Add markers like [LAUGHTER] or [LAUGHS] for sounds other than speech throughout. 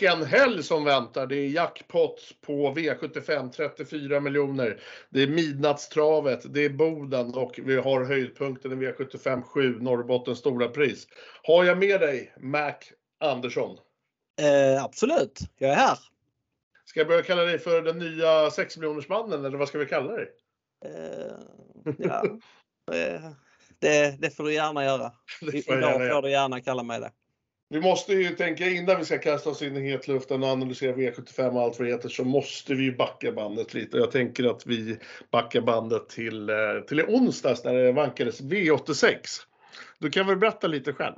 vilken helg som väntar. Det är jackpot på V75 34 miljoner. Det är midnattstravet, det är Boden och vi har höjdpunkten i V75 7, Norrbottens stora pris. Har jag med dig Mac Andersson? Eh, absolut, jag är här. Ska jag börja kalla dig för den nya 6 miljonersmannen eller vad ska vi kalla dig? Eh, ja, [LAUGHS] eh, det, det, får du gärna göra. Det får jag Idag gärna får du gärna kalla mig det. Vi måste ju tänka innan vi ska kasta oss in i hetluften och analysera V75 och allt vad det heter så måste vi ju backa bandet lite. Jag tänker att vi backar bandet till, eh, till i onsdags när det vankades V86. Du kan väl berätta lite själv?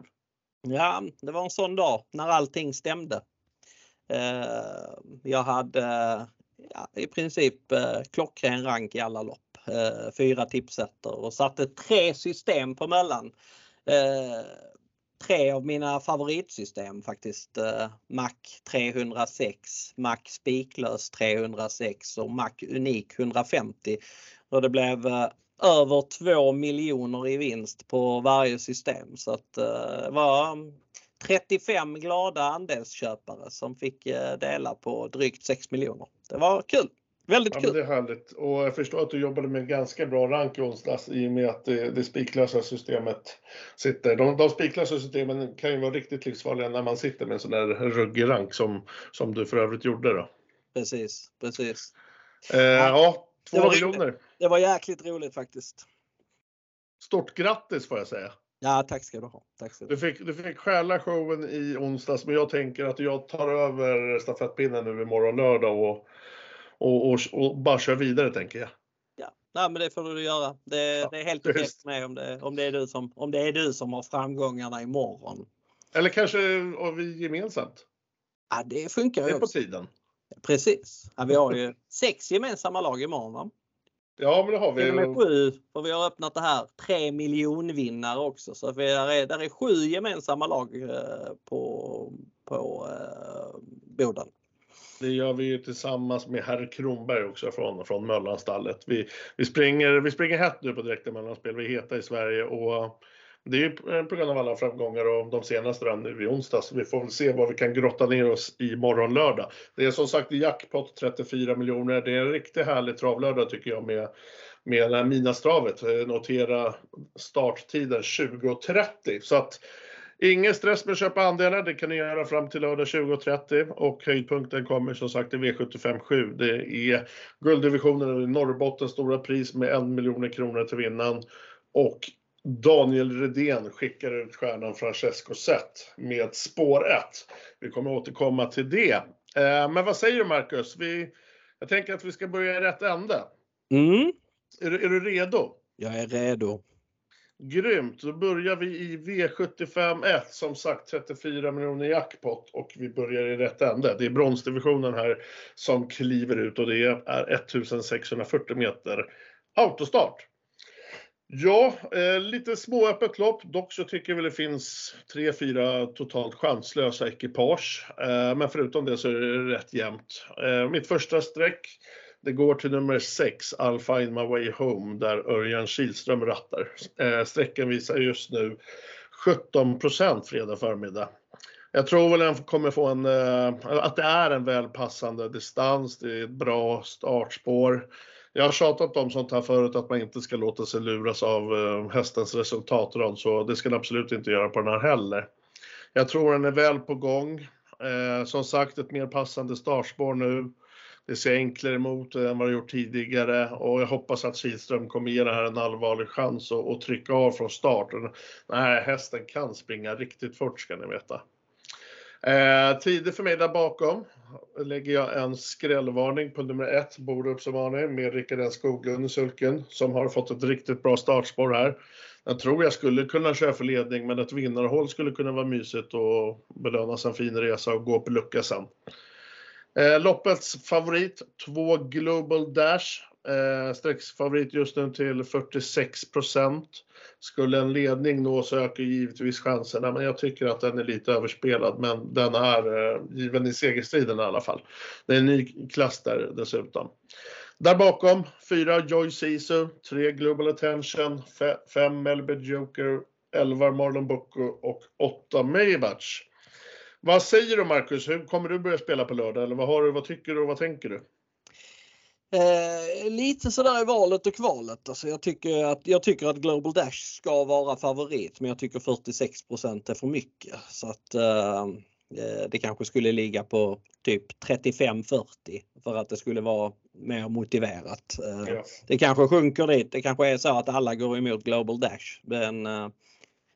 Ja, det var en sån dag när allting stämde. Eh, jag hade ja, i princip eh, klockren rank i alla lopp. Fyra tipsetter och satte tre system på mellan. Tre av mina favoritsystem faktiskt. Eh, Mac 306, Mac spiklös 306 och Mac unik 150. Och det blev eh, över 2 miljoner i vinst på varje system. Så att eh, det var mm, 35 glada andelsköpare som fick dela på drygt 6 miljoner. Det var kul! Väldigt Ja, kul! det är härligt. Och jag förstår att du jobbade med ganska bra rank i onsdags i och med att det, det spiklösa systemet sitter. De, de spiklösa systemen kan ju vara riktigt livsfarliga när man sitter med en sån där ruggig rank som, som du för övrigt gjorde då. Precis, precis. Eh, ja, det två var- miljoner. Det var jäkligt roligt faktiskt. Stort grattis får jag säga. Ja, tack ska du ha. Tack ska du Du fick, du fick stjäla showen i onsdags, men jag tänker att jag tar över stafettpinnen nu imorgon lördag och, och, och, och bara kör vidare tänker jag. Ja, nej, men det får du göra. Det, Ja, det är helt det okej för mig om det, om, det är du som, om det är du som har framgångarna imorgon. Eller kanske och vi gemensamt. Ja, det funkar Det ju är på också. tiden. Precis. Ja, vi har ju [LAUGHS] sex gemensamma lag imorgon. Va? Ja, men det har vi. Till och med sju, för vi har öppnat det här, tre miljonvinnare också. Så vi är, där är sju gemensamma lag eh, på, på eh, Boden. Det gör vi ju tillsammans med herr Kronberg också från, från Möllanstallet. Vi, vi, springer, vi springer hett nu på direkta mellanspel. Vi är heta i Sverige och det är ju eh, på grund av alla framgångar och de senaste då nu i onsdags. Vi får väl se vad vi kan grotta ner oss i morgon lördag. Det är som sagt jackpot 34 miljoner. Det är en riktigt härlig travlördag tycker jag med, med det här Minastravet. Eh, notera starttiden 20.30. Så att Ingen stress med att köpa andelar, det kan ni göra fram till lördag 20.30 och höjdpunkten kommer som sagt i V75 7. Det är gulddivisionen i Norrbottens stora pris med en miljon kronor till vinnaren och Daniel Redén skickar ut stjärnan Francesco Zet med spår 1. Vi kommer återkomma till det. Eh, Men vad säger du Marcus? Vi, jag tänker att vi ska börja i rätt ände. Mm. Är, du- är du redo? Jag är redo. Grymt, då börjar vi i V75 1, som sagt 34 miljoner jackpot och vi börjar i rätt ände. Det är bronsdivisionen här som kliver ut och det är 1640 meter autostart. Ja, eh, lite småöppet lopp. Dock så tycker jag väl det finns tre, fyra totalt chanslösa ekipage. Eh, men förutom det så är det rätt jämnt. Eh, mitt första streck det går till nummer 6, I'll find my way home, där Örjan Kihlström rattar. Eh, sträckan visar just nu 17% fredag förmiddag. Jag tror väl den kommer få en, eh, att det är en väl passande distans, det är ett bra startspår. Jag har tjatat om sånt här förut, att man inte ska låta sig luras av eh, hästens resultatrad, så det ska den absolut inte göra på den här heller. Jag tror den är väl på gång. Eh, som sagt, ett mer passande startspår nu. Det ser enklare emot än vad det gjort tidigare och jag hoppas att Kihlström kommer ge det här en allvarlig chans och, och trycka av från start. Den här hästen kan springa riktigt fort ska ni veta. Eh, tider för mig där bakom lägger jag en skrällvarning på nummer ett, som vanligt, med Rickard N Skoglund i sulken, som har fått ett riktigt bra startspår här. Jag tror jag skulle kunna köra för ledning, men ett vinnarhåll skulle kunna vara mysigt och belönas en fin resa och gå på lucka sen. Eh, loppets favorit, 2 Global Dash. Eh, Strecksfavorit just nu till 46 Skulle en ledning nå så ökar givetvis chanserna, men jag tycker att den är lite överspelad. Men den är eh, given i segerstriden i alla fall. Det är en ny klass där dessutom. Där bakom, 4 Joy Sisu, 3 Global Attention, 5 Melbed Joker, 11 Marlon Bocco och 8 Maybach. Vad säger du Marcus? Hur kommer du börja spela på lördag? Eller vad, har du, vad tycker du och vad tänker du? Eh, lite sådär i valet och kvalet. Alltså jag, tycker att, jag tycker att Global Dash ska vara favorit men jag tycker 46% är för mycket. Så att eh, eh det kanske skulle ligga på typ 35-40 för att det skulle vara mer motiverat. Eh, ja. Det kanske sjunker dit. Det kanske är så att alla går emot Global Dash. Men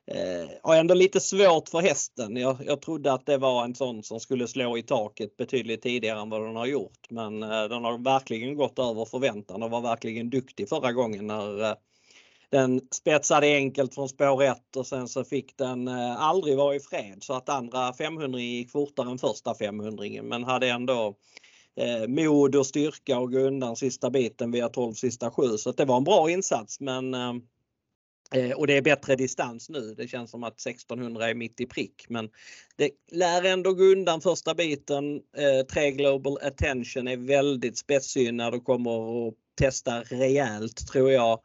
eh, har ändå lite svårt för hästen. Jag, jag trodde att det var en sån som skulle slå i taket betydligt tidigare än vad den har gjort. Men eh, den har verkligen gått över förväntan och var verkligen duktig förra gången när eh, den spetsade enkelt från spår 1 och sen så fick den eh, aldrig vara i fred så att andra 500 gick fortare än första 500 men hade ändå eh, mod och styrka och gå undan sista biten via 12 sista 7 så det var en bra insats men Eh, Eh, och det är bättre distans nu. Det känns som att 1600 är mitt i prick men det lär ändå gå undan första biten. Eh, 3 Global Attention är väldigt spetssynnad och kommer att testa rejält tror jag.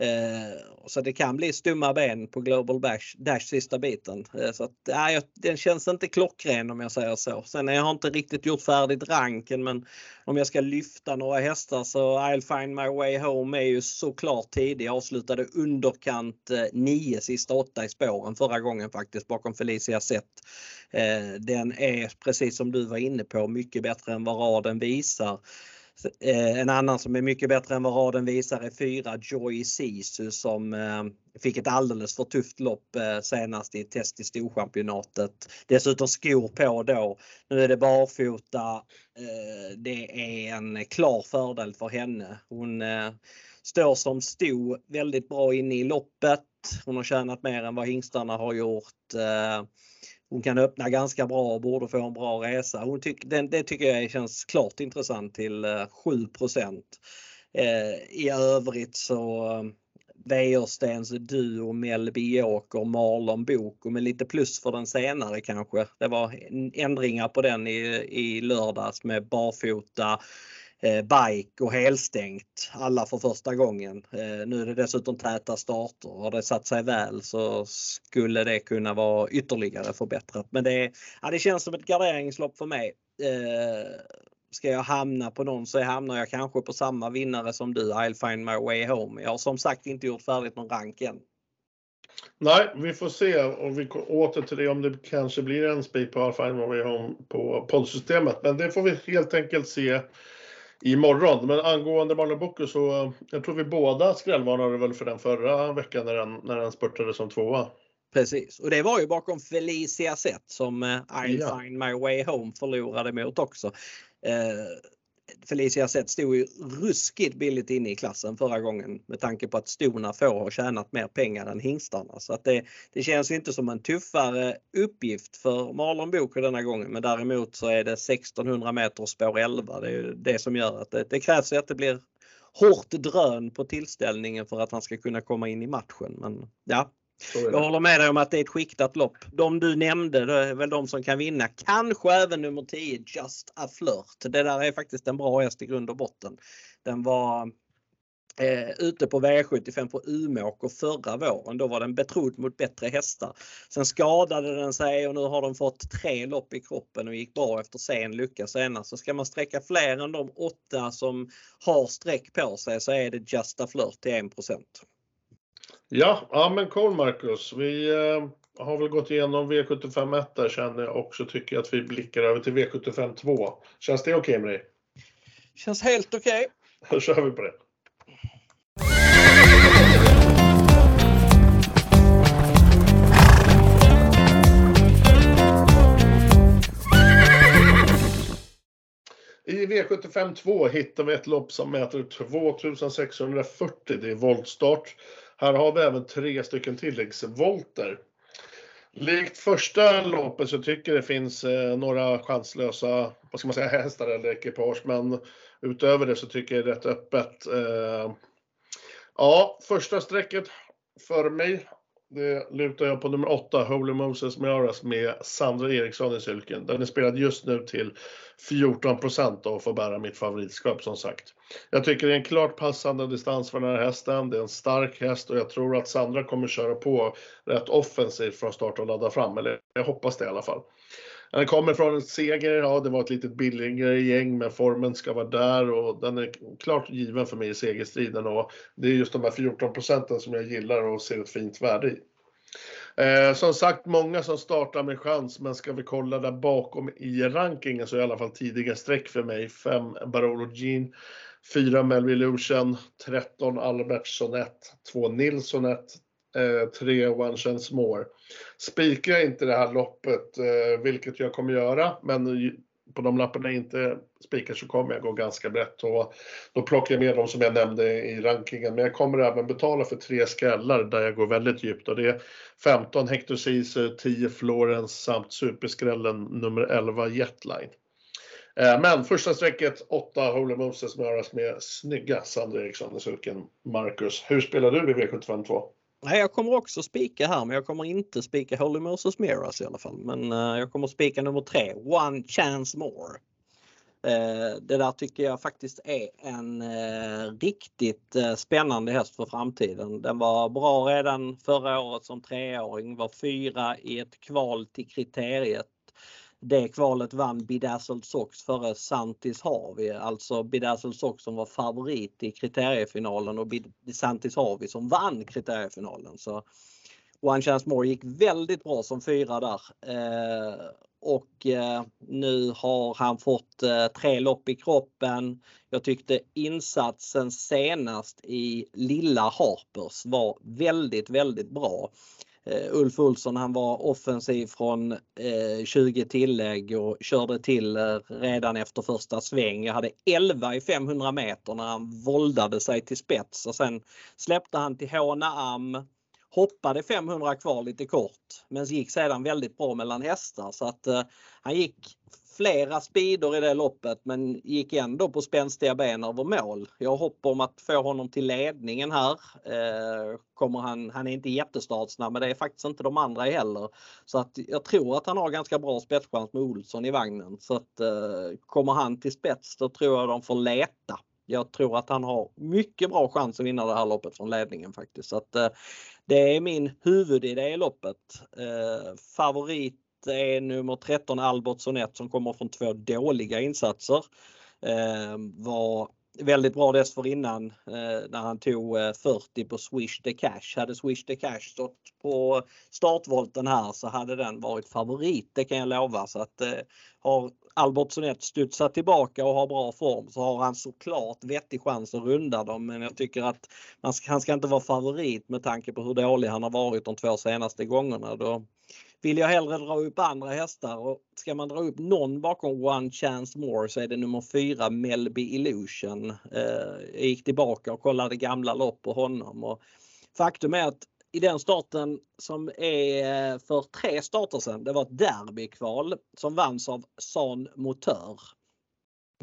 Eh, så det kan bli stumma ben på Global Dash, Dash sista biten. Eh, så att, nej, den känns inte klockren om jag säger så. Sen jag har inte riktigt gjort färdigt ranken men om jag ska lyfta några hästar så I'll find my way home är ju såklart tidig. Jag avslutade underkant 9 nio sista 8 i spåren förra gången faktiskt bakom Felicia Sett. Eh, den är precis som du var inne på mycket bättre än vad raden visar. Eh, en annan som är mycket bättre än vad raden visar är fyra Joy Sisu som eh, fick ett alldeles för tufft lopp eh, senast i test i Storchampionatet. Dessutom skor på då. Nu är det barfota. Det är en klar fördel för henne. Hon står som sto väldigt bra inne i loppet. Hon har tjänat mer än vad hingstarna har gjort hon kan öppna ganska bra och borde få en bra resa. Hon tyck, den, det tycker jag känns klart intressant till eh, 7 eh, I övrigt så eh, Wäjerstens duo Melby Joker, Marlon Boko med lite plus för den senare kanske. Det var ändringar på den i, i lördags med barfota eh, bike och helstängt alla för första gången. Eh, nu är det dessutom täta starter. Har det satt sig väl så skulle det kunna vara ytterligare förbättrat. Men det, ja, det känns som ett garderingslopp för mig. Eh, ska jag hamna på någon så hamnar jag kanske på samma vinnare som du, I'll find my way home. Jag har som sagt inte gjort färdigt någon rank än. Nej, vi får se och vi åter till det om det kanske blir en spik på I'll find my way home på poddsystemet. Men det får vi helt enkelt se imorgon. Men angående Marlon Bocco så jag tror vi båda skrällvarnade väl för den förra veckan när den, när den spurtade som tvåa. Precis och det var ju bakom Felicia Sett som eh, I'll ja. find my way home förlorade mot också. Eh, Felicia Sett stod ju ruskigt billigt inne i klassen förra gången med tanke på att stona får har tjänat mer pengar än hingstarna. Så att det, det känns inte som en tuffare uppgift för Marlon Boker denna gången. Men däremot så är det 1600 meter spår 11. Det är det som gör att det, det krävs att det blir hårt drön på tillställningen för att han ska kunna komma in i matchen. Men ja, jag håller med dig om att det är ett skiktat lopp. De du nämnde det är väl de som kan vinna. Kanske även nummer 10 Just a Flirt. Det där är faktiskt en bra häst i grund och botten. Den var eh, ute på V75 på Umeåker förra våren. Då var den betrodd mot bättre hästar. Sen skadade den sig och nu har den fått tre lopp i kroppen och gick bra efter sen lycka senast. Så ska man sträcka fler än de åtta som har streck på sig så är det Just a Flirt till 1 Ja, ja men cool Marcus. Vi eh, har väl gått igenom V75 1 där känner jag och så tycker jag att vi blickar över till V75 2. Känns det okej okay med dig? Känns helt okej. Okay. Då kör vi på det. I V75 2 hittar vi ett lopp som mäter 2640. Det är voltstart. Här har vi även tre stycken tilläggsvolter. Likt första loppet så tycker jag det finns eh, några chanslösa, vad ska man säga, [LAUGHS] hästar eller ekipage, men utöver det så tycker jag det är rätt öppet. Eh, ja, första strecket för mig det lutar jag på nummer 8, Holy Moses Miaras med Sandra Eriksson i sylken. Den är spelad just nu till 14% och får bära mitt favoritskap som sagt. Jag tycker det är en klart passande distans för den här hästen. Det är en stark häst och jag tror att Sandra kommer köra på rätt offensivt från start och ladda fram. Eller jag hoppas det i alla fall. Han kommer från en seger, ja det var ett lite billigare gäng men formen ska vara där och den är klart given för mig i segerstriden. Och det är just de här 14 procenten som jag gillar och ser ett fint värde i. Eh, som sagt, många som startar med chans, men ska vi kolla där bakom i rankingen så är i alla fall tidiga streck för mig. 5 Barolo Jean, 4 Melby Illusion, 13 Albertsson 1, 2 Nilsson 1, eh, 3 One Chance More. Spikar jag inte det här loppet, eh, vilket jag kommer göra, men på de lapparna jag inte spikar så kommer jag gå ganska brett och då plockar jag med de som jag nämnde i rankingen. Men jag kommer även betala för tre skrällar där jag går väldigt djupt och det är 15 Hector Ceesay, 10 Florence samt superskrällen nummer 11 Jetline. Eh, men första strecket 8 Holy Moses möras med snygga Sandra Eriksson i Marcus. Hur spelar du i V75 2? Nej, jag kommer också spika här men jag kommer inte spika Holy Moses Miras alltså, i alla fall. Men uh, jag kommer spika nummer tre, One Chance More. Uh, det där tycker jag faktiskt är en uh, riktigt spännande häst för framtiden. Den var bra redan förra året som treåring, var fyra i ett kval till kriteriet det kvalet vann Bedazzled Sox före Santis Harvey, alltså Bedazzled Sox som var favorit i kriteriefinalen och Santis Harvey som vann kriteriefinalen. Så One Chance More gick väldigt bra som fyra där. Eh, och eh, nu har han fått eh, tre lopp i kroppen. Jag tyckte insatsen senast i Lilla Harpers var väldigt, väldigt bra. Eh, Ulf Olsson han var offensiv från eh, 20 tillägg och körde till eh, redan efter första sväng. Jag hade 11 i 500 meter när han våldade sig till spets och sen släppte han till Håna Am. Hoppade 500 kvar lite kort men gick sedan väldigt bra mellan hästar så att han gick flera speeder i det loppet men gick ändå på spänstiga ben över mål. Jag hoppas om att få honom till ledningen här. Eh, kommer han, han är inte jättestartsnabb men det är faktiskt inte de andra heller. Så att jag tror att han har ganska bra spetschans med Olsson i vagnen. Så att eh, kommer han till spets då tror jag de får leta. Jag tror att han har mycket bra chans att vinna det här loppet från ledningen faktiskt. Så att, eh, det är min huvudidé i loppet. Eh, det är nummer 13 Albert Sonett som kommer från två dåliga insatser. Eh, var väldigt bra dessförinnan eh, när han tog eh, 40 på Swish the Cash. Hade Swish the Cash stått på startvolten här så hade den varit favorit, det kan jag lova. Så att eh, har Albert Sonett studsat tillbaka och har bra form så har han såklart vettig chans att runda dem. Men jag tycker att man ska, han ska inte vara favorit med tanke på hur dålig han har varit de två senaste gångerna. Då vill jag hellre dra upp andra hästar och ska man dra upp någon bakom One Chance More så är det nummer 4 Melby Illusion. Eh, jag gick tillbaka och kollade gamla lopp på honom och faktum är att i den starten som är eh, för tre starter sedan, det var ett derbykval som vanns av San Motör.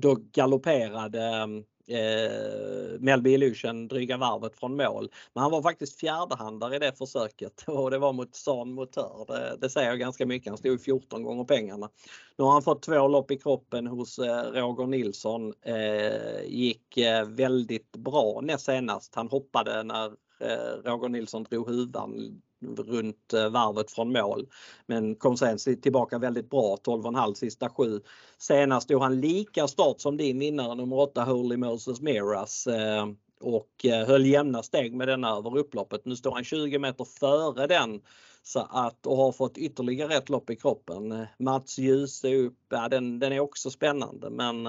Då galopperade ehm, eh, Melby Illusion dryga varvet från mål. Men han var faktiskt fjärdehandare i det försöket [LAUGHS] och det var mot San Motör. Det, det säger ganska mycket. Han stod 14 gånger pengarna. Nu har han fått två lopp i kroppen hos eh, Roger Nilsson. Eh, gick eh, väldigt bra näst senast. Han hoppade när eh, Roger Nilsson drog huvan runt eh, varvet från mål. Men kom sen tillbaka väldigt bra, 12,5 sista sju. Senast tog han lika start som din vinnare nummer 8 Holy Moses Miras eh, och eh, höll jämna steg med den över upploppet. Nu står han 20 meter före den så att, och har fått ytterligare ett lopp i kroppen. Mats Djuse upp, ja, den, den är också spännande men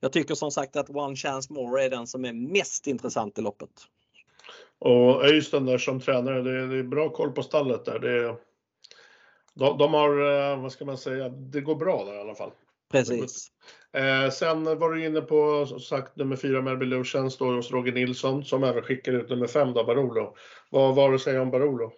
jag tycker som sagt att One Chance More är den som är mest intressant i loppet. Och Öystein där som tränare, det är, det är, bra koll på stallet där. Det är, de, de, har, eh, vad ska man säga, det går bra där i alla fall. Precis. Eh, sen var du inne på som sagt nummer 4 Melby Lucian står hos Roger Nilsson som även skickar ut nummer 5 då, Barolo. Vad var att säga om Barolo?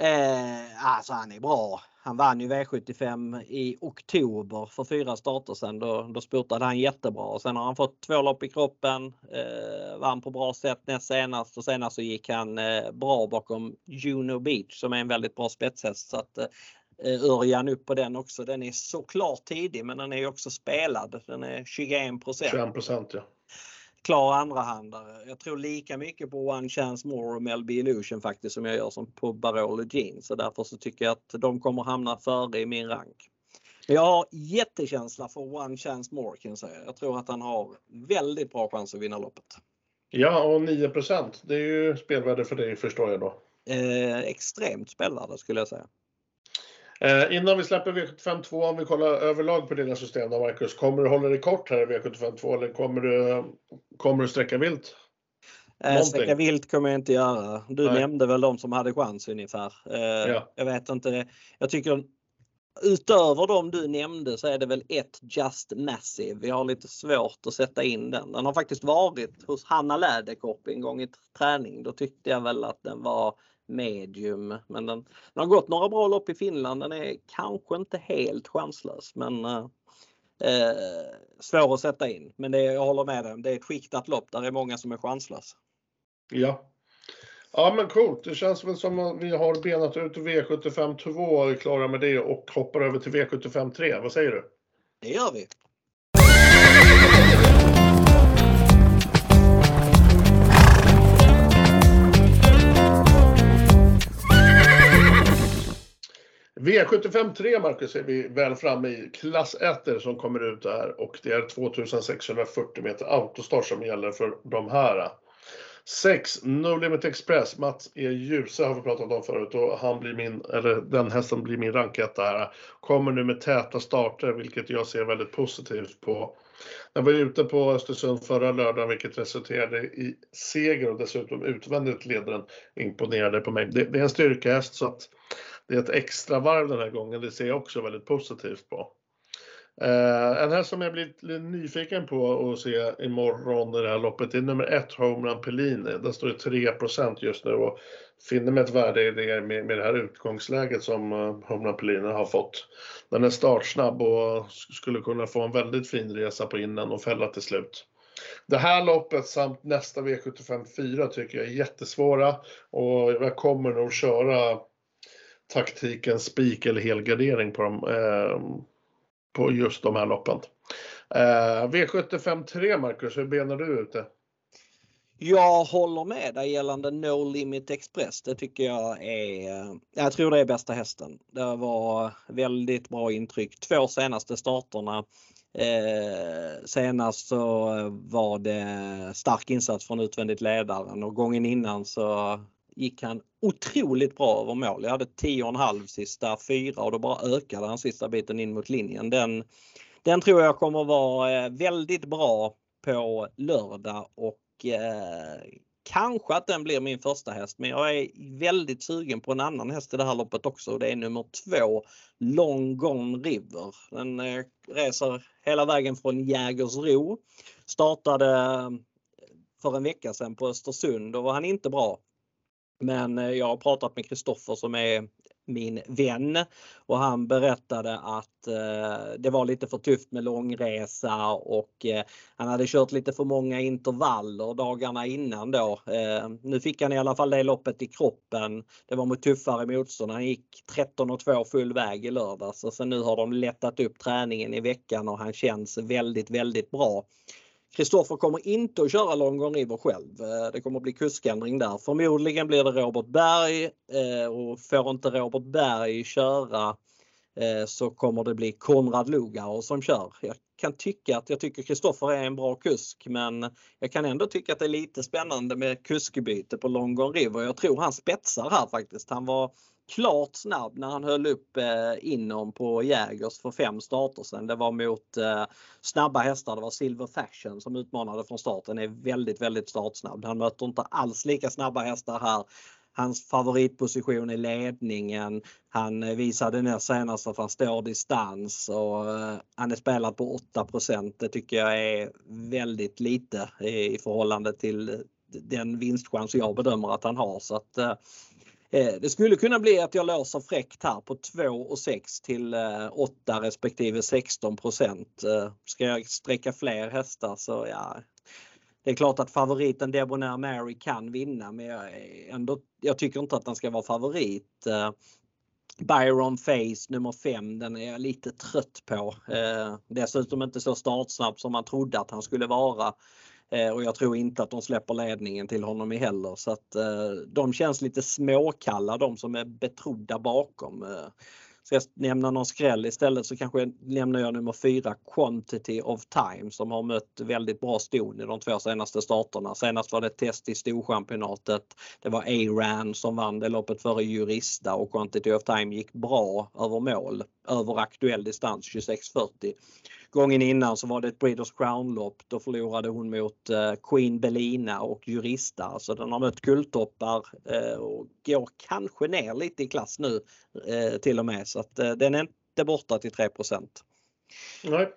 Eh, alltså han är bra. Han vann ju V75 i oktober för fyra starter sedan. Då, då spurtade han jättebra och sen har han fått två lopp i kroppen. Eh, vann på bra sätt näst senast och senast så gick han eh, bra bakom Juno Beach som är en väldigt bra spetshäst. Så att, eh, Örjan upp på den också. Den är såklart tidig men den är också spelad. Den är 21 21 ja klar andrahandare. Jag tror lika mycket på One Chance More och Melby Illusion faktiskt som jag gör som på Barolo Jeans. Så därför så tycker jag att de kommer hamna före i min rank. Jag har jättekänsla för One Chance More kan jag säga. Jag tror att han har väldigt bra chans att vinna loppet. Ja, och 9% det är ju spelvärde för dig förstår jag då. Eh, extremt spelvärde skulle jag säga. Eh, innan vi släpper V752, om vi kollar överlag på dina system då Marcus, kommer du hålla dig kort här i V752 eller kommer du, kommer du sträcka vilt? Eh, sträcka vilt kommer jag inte göra. Du Nej. nämnde väl de som hade chans ungefär. Eh, ja. Jag vet inte. Jag tycker utöver de du nämnde så är det väl ett Just Massive. Vi har lite svårt att sätta in den. Den har faktiskt varit hos Hanna Läderkorp en gång i träning. Då tyckte jag väl att den var medium. Men den, den har gått några bra lopp i Finland. Den är kanske inte helt chanslös men eh, eh svår att sätta in. Men det, jag håller med dig, det är ett skiktat lopp. Där är många som är chanslösa. Ja. Ja men coolt. Det känns väl som att vi har benat ut V75 2 och är klara med det och hoppar över till V75 3. Vad säger du? Det gör vi. V75 3 Marcus är vi väl framme i klass 1 som kommer ut där och det är 2640 meter autostart som gäller för de här. 6 No Limit Express, Mats E. Djuse har vi pratat om förut och han blir min, eller den hästen blir min ranketta här. Kommer nu med täta starter vilket jag ser väldigt positivt på. Jag var ute på Östersund förra lördagen vilket resulterade i seger och dessutom utvändigt ledaren imponerade på mig. Det, det är en styrkehäst så att det är ett extra varv den här gången. Det ser jag också väldigt positivt på. Eh, en här som jag blir lite nyfiken på att se imorgon i det här loppet det är nummer ett, Homeland Pellini. Där står det 3% just nu och finner mig ett värde i det med, med det här utgångsläget som eh, Homeland Pellini har fått. Den är startsnabb och skulle kunna få en väldigt fin resa på innan och fälla till slut. Det här loppet samt nästa V75 4 tycker jag är jättesvåra och jag kommer nog köra taktiken spik eller helgardering på, dem, eh, på just de här loppen. Eh, V75 3 Marcus, hur benar du ut det? Jag håller med dig gällande No Limit Express. Det tycker jag är, eh, jag tror det är bästa hästen. Det var väldigt bra intryck. Två senaste starterna. Eh, senast så var det stark insats från utvändigt ledaren och gången innan så gick han otroligt bra över mål. Jag hade 10,5 sista fyra och då bara ökade han sista biten in mot linjen. Den, den tror jag kommer vara eh, väldigt bra på lördag och eh, kanske att den blir min första häst men jag är väldigt sugen på en annan häst i det här loppet också och det är nummer två Long Gone River. Den eh, reser hela vägen från Jägersro. Startade eh, för en vecka sedan på Östersund. Då var han inte bra. Men eh, jag har pratat med Kristoffer som är min vän och han berättade att eh, det var lite för tufft med långresa och eh, han hade kört lite för många intervaller dagarna innan då. Eh, nu fick han i alla fall det loppet i kroppen. Det var mot tuffare motstånd. Han gick 13 och 2 full väg i lördags och sen nu har de lättat upp träningen i veckan och han känns väldigt, väldigt bra. Kristoffer kommer inte att köra Long River själv. Eh, det kommer att bli kuskändring där. Förmodligen blir det Robert Berg eh, och får inte Robert Berg köra eh, så kommer det bli Konrad Lugauer som kör. Jag kan tycka att jag tycker Kristoffer är en bra kusk men jag kan ändå tycka att det är lite spännande med kuskbyte på Long River. Jag tror han spetsar här faktiskt. Han var klart snabb när han höll upp eh, inom på Jägers för fem starter sen. Det var mot eh, snabba hästar. Det var Silver Fashion som utmanade från starten. är väldigt, väldigt startsnabb. Han möter inte alls lika snabba hästar här. Hans favoritposition i ledningen. Han eh, visade ner senast att han står distans och eh, han är spelad på 8% Det tycker jag är väldigt lite i förhållande till eh, den vinstchans jag bedömer att han har. Så att, Eh, Eh, det skulle kunna bli att jag låser fräckt här på 2 och 6 till eh, 8 respektive 16 procent. Eh, ska jag sträcka fler hästar så ja. Det är klart att favoriten Debonair Mary kan vinna men jag, ändå, jag tycker inte att den ska vara favorit. Byron Face nummer 5, den är jag lite trött på. dessutom inte så startsnabb som man trodde att han skulle vara. Eh, och jag tror inte att de släpper ledningen till honom heller så att eh, de känns lite småkalla de som är betrodda bakom. Eh, ska jag nämna någon skräll istället så kanske nämner jag nummer fyra Quantity of Time som har mött väldigt bra ston i de två senaste starterna. Senast var det test i Storchampionatet. Det var A-Ran som vann det loppet före Jurista och Quantity of Time gick bra över mål, över aktuell distans 26.40. Gången innan så var det ett Breeders Crown-lopp. Då förlorade hon mot eh, Queen Belina och Jurista. Så den har mött guldtoppar eh, och går kanske ner lite i klass nu eh, till och med. Så att den är inte borta till 3 Nej.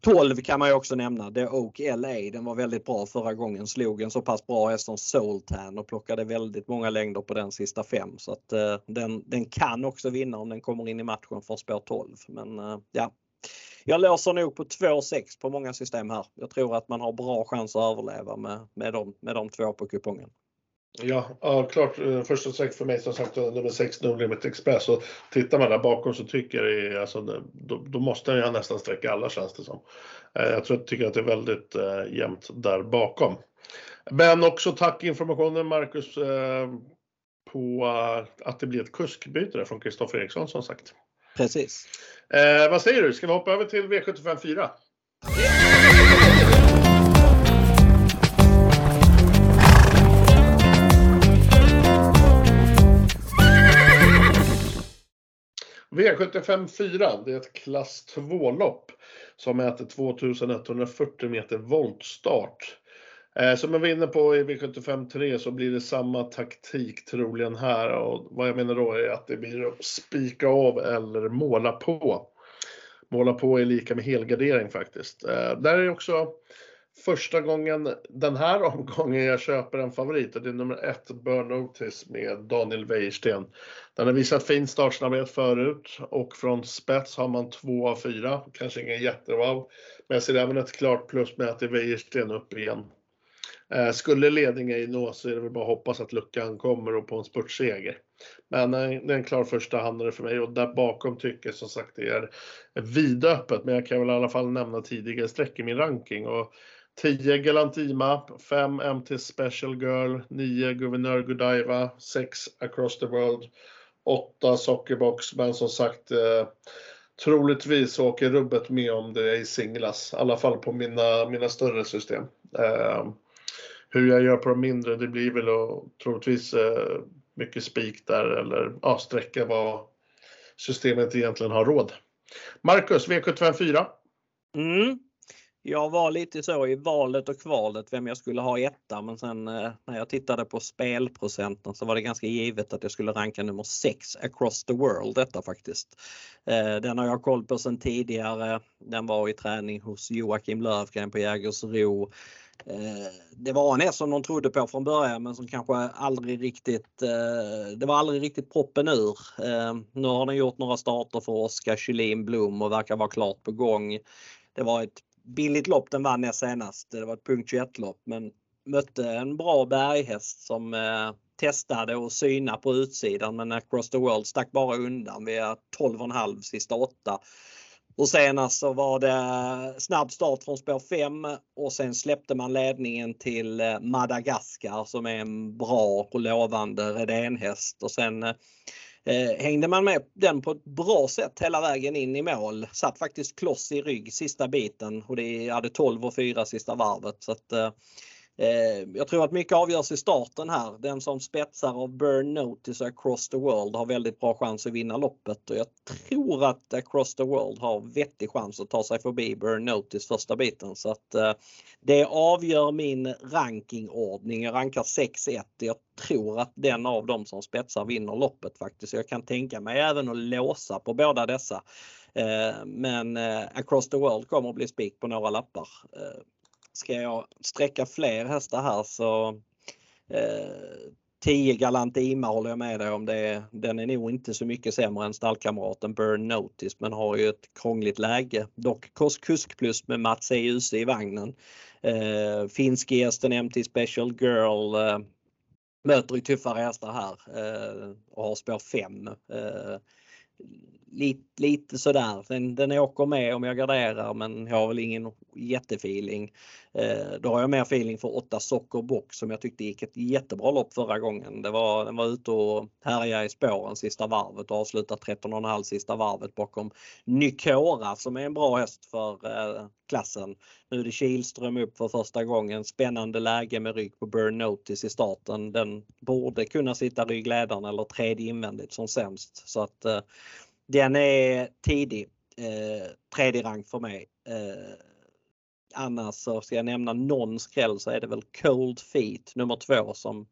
12 kan man ju också nämna. The Oak LA. Den var väldigt bra förra gången. Slog en så pass bra häst som Soultan och plockade väldigt många längder på den sista fem. Så att den, den kan också vinna om den kommer in i matchen från spår 12. Men ja, jag låser nog på 2,6 på många system här. Jag tror att man har bra chans att överleva med, med, de, med de två på kupongen. Ja, ja klart. Eh, första streck för mig som sagt nummer 6 No Limit Express. Och tittar man där bakom så tycker jag alltså, då, då måste jag nästan sträcka alla känns det som. Eh, jag tror, tycker att det är väldigt eh, jämnt där bakom. Men också tack informationen Marcus eh, på eh, att det blir ett kuskbyte från Kristoffer Eriksson som sagt. Precis. Eh, vad säger du, ska vi hoppa över till V75 4? V75 4, det är ett klass 2-lopp som mäter 2140 meter voltstart. Eh, som jag var inne på i V75 3 så blir det samma taktik troligen här och vad jag menar då är att det blir att spika av eller måla på. Måla på är lika med helgardering faktiskt. Eh, där är också första gången den här [LAUGHS] omgången jag köper en favorit och det är nummer ett Burn Notice med Daniel Wäjersten. Den har visat fin startsnabbhet förut och från spets har man två av fyra. Kanske ingen jättewow. Men jag ser även ett klart plus med att det är Wäjersten upp igen. Eh, skulle ledning ej nå så är det väl bara att hoppas att luckan kommer och på en spurtseger. Men eh, det är en klar första handlare för mig och där bakom tycker jag som sagt det är vidöppet. Men jag kan väl i alla fall nämna tidigare streck i min ranking. Och 10 Galantima, 5 MT Special Girl, 9 Guvernör Godiva, 6 Across the World, 8 Sockerbox. Men som sagt eh, troligtvis åker rubbet med om det är i singlas. I alla fall på mina, mina större system. Eh, hur jag gör på de mindre, det blir väl och, troligtvis eh, mycket spik där eller ja, sträcka vad systemet egentligen har råd. Marcus, V75 4. Mm. Jag var lite så i valet och kvalet vem jag skulle ha etta men sen eh, när jag tittade på spelprocenten så var det ganska givet att jag skulle ranka nummer 6 across the world detta faktiskt. Eh, den har jag koll på sedan tidigare. Den var i träning hos Joakim Lövgren på Jägersro. Eh, det var en häst som de trodde på från början men som kanske aldrig riktigt, eh, det var aldrig riktigt proppen ur. Eh, nu har den gjort några starter för Oskar Kylin Blom och verkar vara klart på gång. Det var ett billigt lopp den vann senast. Det var ett punkt 21 lopp men mötte en bra berghäst som testade och syna på utsidan men Across the World stack bara undan via 12,5 sista åtta. Och senast så var det snabb start från spår 5 och sen släppte man ledningen till eh, Madagaskar som är en bra och lovande redénhäst och sen eh, eh, hängde man med den på ett bra sätt hela vägen in i mål. Satt faktiskt kloss i rygg sista biten och det hade 12 och 4 sista varvet. Så att, Eh, Eh, jag tror att mycket avgörs i starten här. Den som spetsar av Burn Notice Across the World har väldigt bra chans att vinna loppet och jag tror att Across the World har vettig chans att ta sig förbi Burn Notice första biten. Så att eh, det avgör min rankingordning. Jag rankar 6-1. Jag tror att den av dem som spetsar vinner loppet faktiskt. Jag kan tänka mig även att låsa på båda dessa. Eh, men Across the World kommer att bli spik på några lappar ska jag sträcka fler hästar här så eh, 10 Galantima håller jag med dig om. Det, den är nog inte så mycket sämre än stallkamraten Burn Notice men har ju ett krångligt läge. Dock kusk plus med Mats E. Juse i vagnen. Eh, Finsk gästen MT Special Girl eh, möter ju tuffare hästar här eh, och har spår 5. Eh, lite, lite sådär. Den, den åker med om jag garderar men jag har väl ingen jättefeeling. Eh, då har jag mer feeling för 8 Sockerbock som jag tyckte gick ett jättebra lopp förra gången. Det var, den var ute och härjade i spåren sista varvet och avslutade 13,5 sista varvet bakom Nykora som är en bra häst för eh, klassen. Nu är det Kihlström upp för första gången. Spännande läge med rygg på Burn Notice i starten. Den borde kunna sitta ryggledaren eller tredje invändigt som sämst. Så att eh, den är tidig. Eh, tredje rang för mig. Eh, annars så ska jag nämna någon skräll så är det väl Cold Feet nummer två som